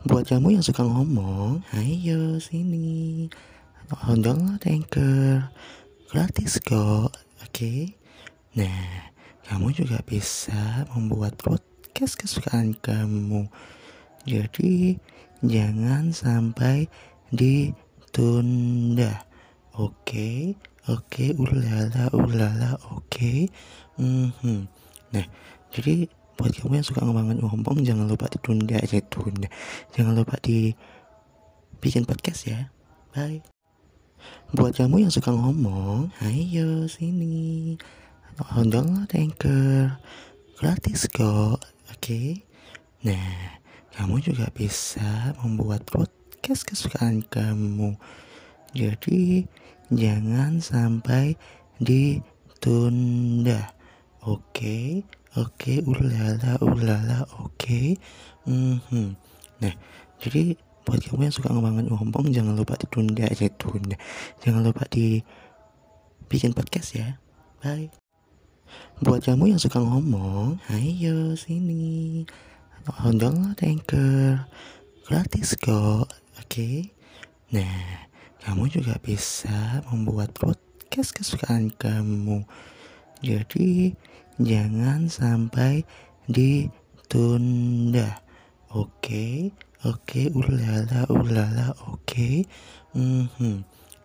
Buat kamu yang suka ngomong, ayo sini. Download Anchor. Gratis kok, oke? Nah, kamu juga bisa membuat podcast kesukaan kamu. Jadi, jangan sampai ditunda. Oke, oke, ulala, ulala, oke. Mhm. Nah, jadi buat kamu yang suka ngomong-ngomong jangan lupa ditunda aja tunda jangan lupa di bikin podcast ya. Bye. Buat kamu yang suka ngomong ayo sini. Download anchor. Gratis kok oke? Nah kamu juga bisa membuat podcast kesukaan kamu. Jadi jangan sampai ditunda oke? okay? Oke, ulala, ulala, oke. Mhm. Nah, jadi buat kamu yang suka ngomong-ngomong jangan lupa ditunda aja tunda. Jangan lupa di bikin podcast ya. Bye. Buat kamu yang suka ngomong, ayo sini. Download Anchor. Gratis kok, oke? Nah, kamu juga bisa membuat podcast kesukaan kamu. Jadi, jangan sampai ditunda. Oke, oke, ulala, ulala, oke. Mm-hmm.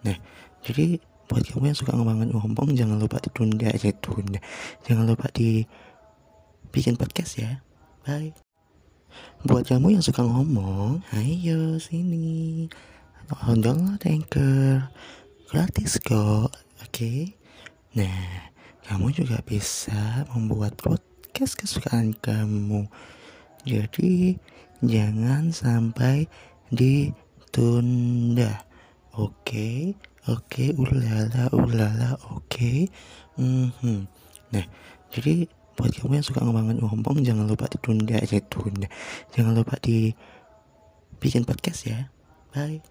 Nah, jadi buat kamu yang suka ngomong-ngomong jangan lupa ditunda aja tunda. Jangan lupa di bikin podcast ya. Bye. Buat kamu yang suka ngomong, ayo sini. Download Anchor. Gratis kok, oke? Nah, kamu juga bisa membuat podcast kesukaan kamu. Jadi, jangan sampai ditunda. Oke, oke, ulala, ulala, oke. Mm-hmm. Nah, jadi buat kamu yang suka ngomong-ngomong jangan lupa ditunda aja tunda. Jangan lupa di bikin podcast ya. Bye.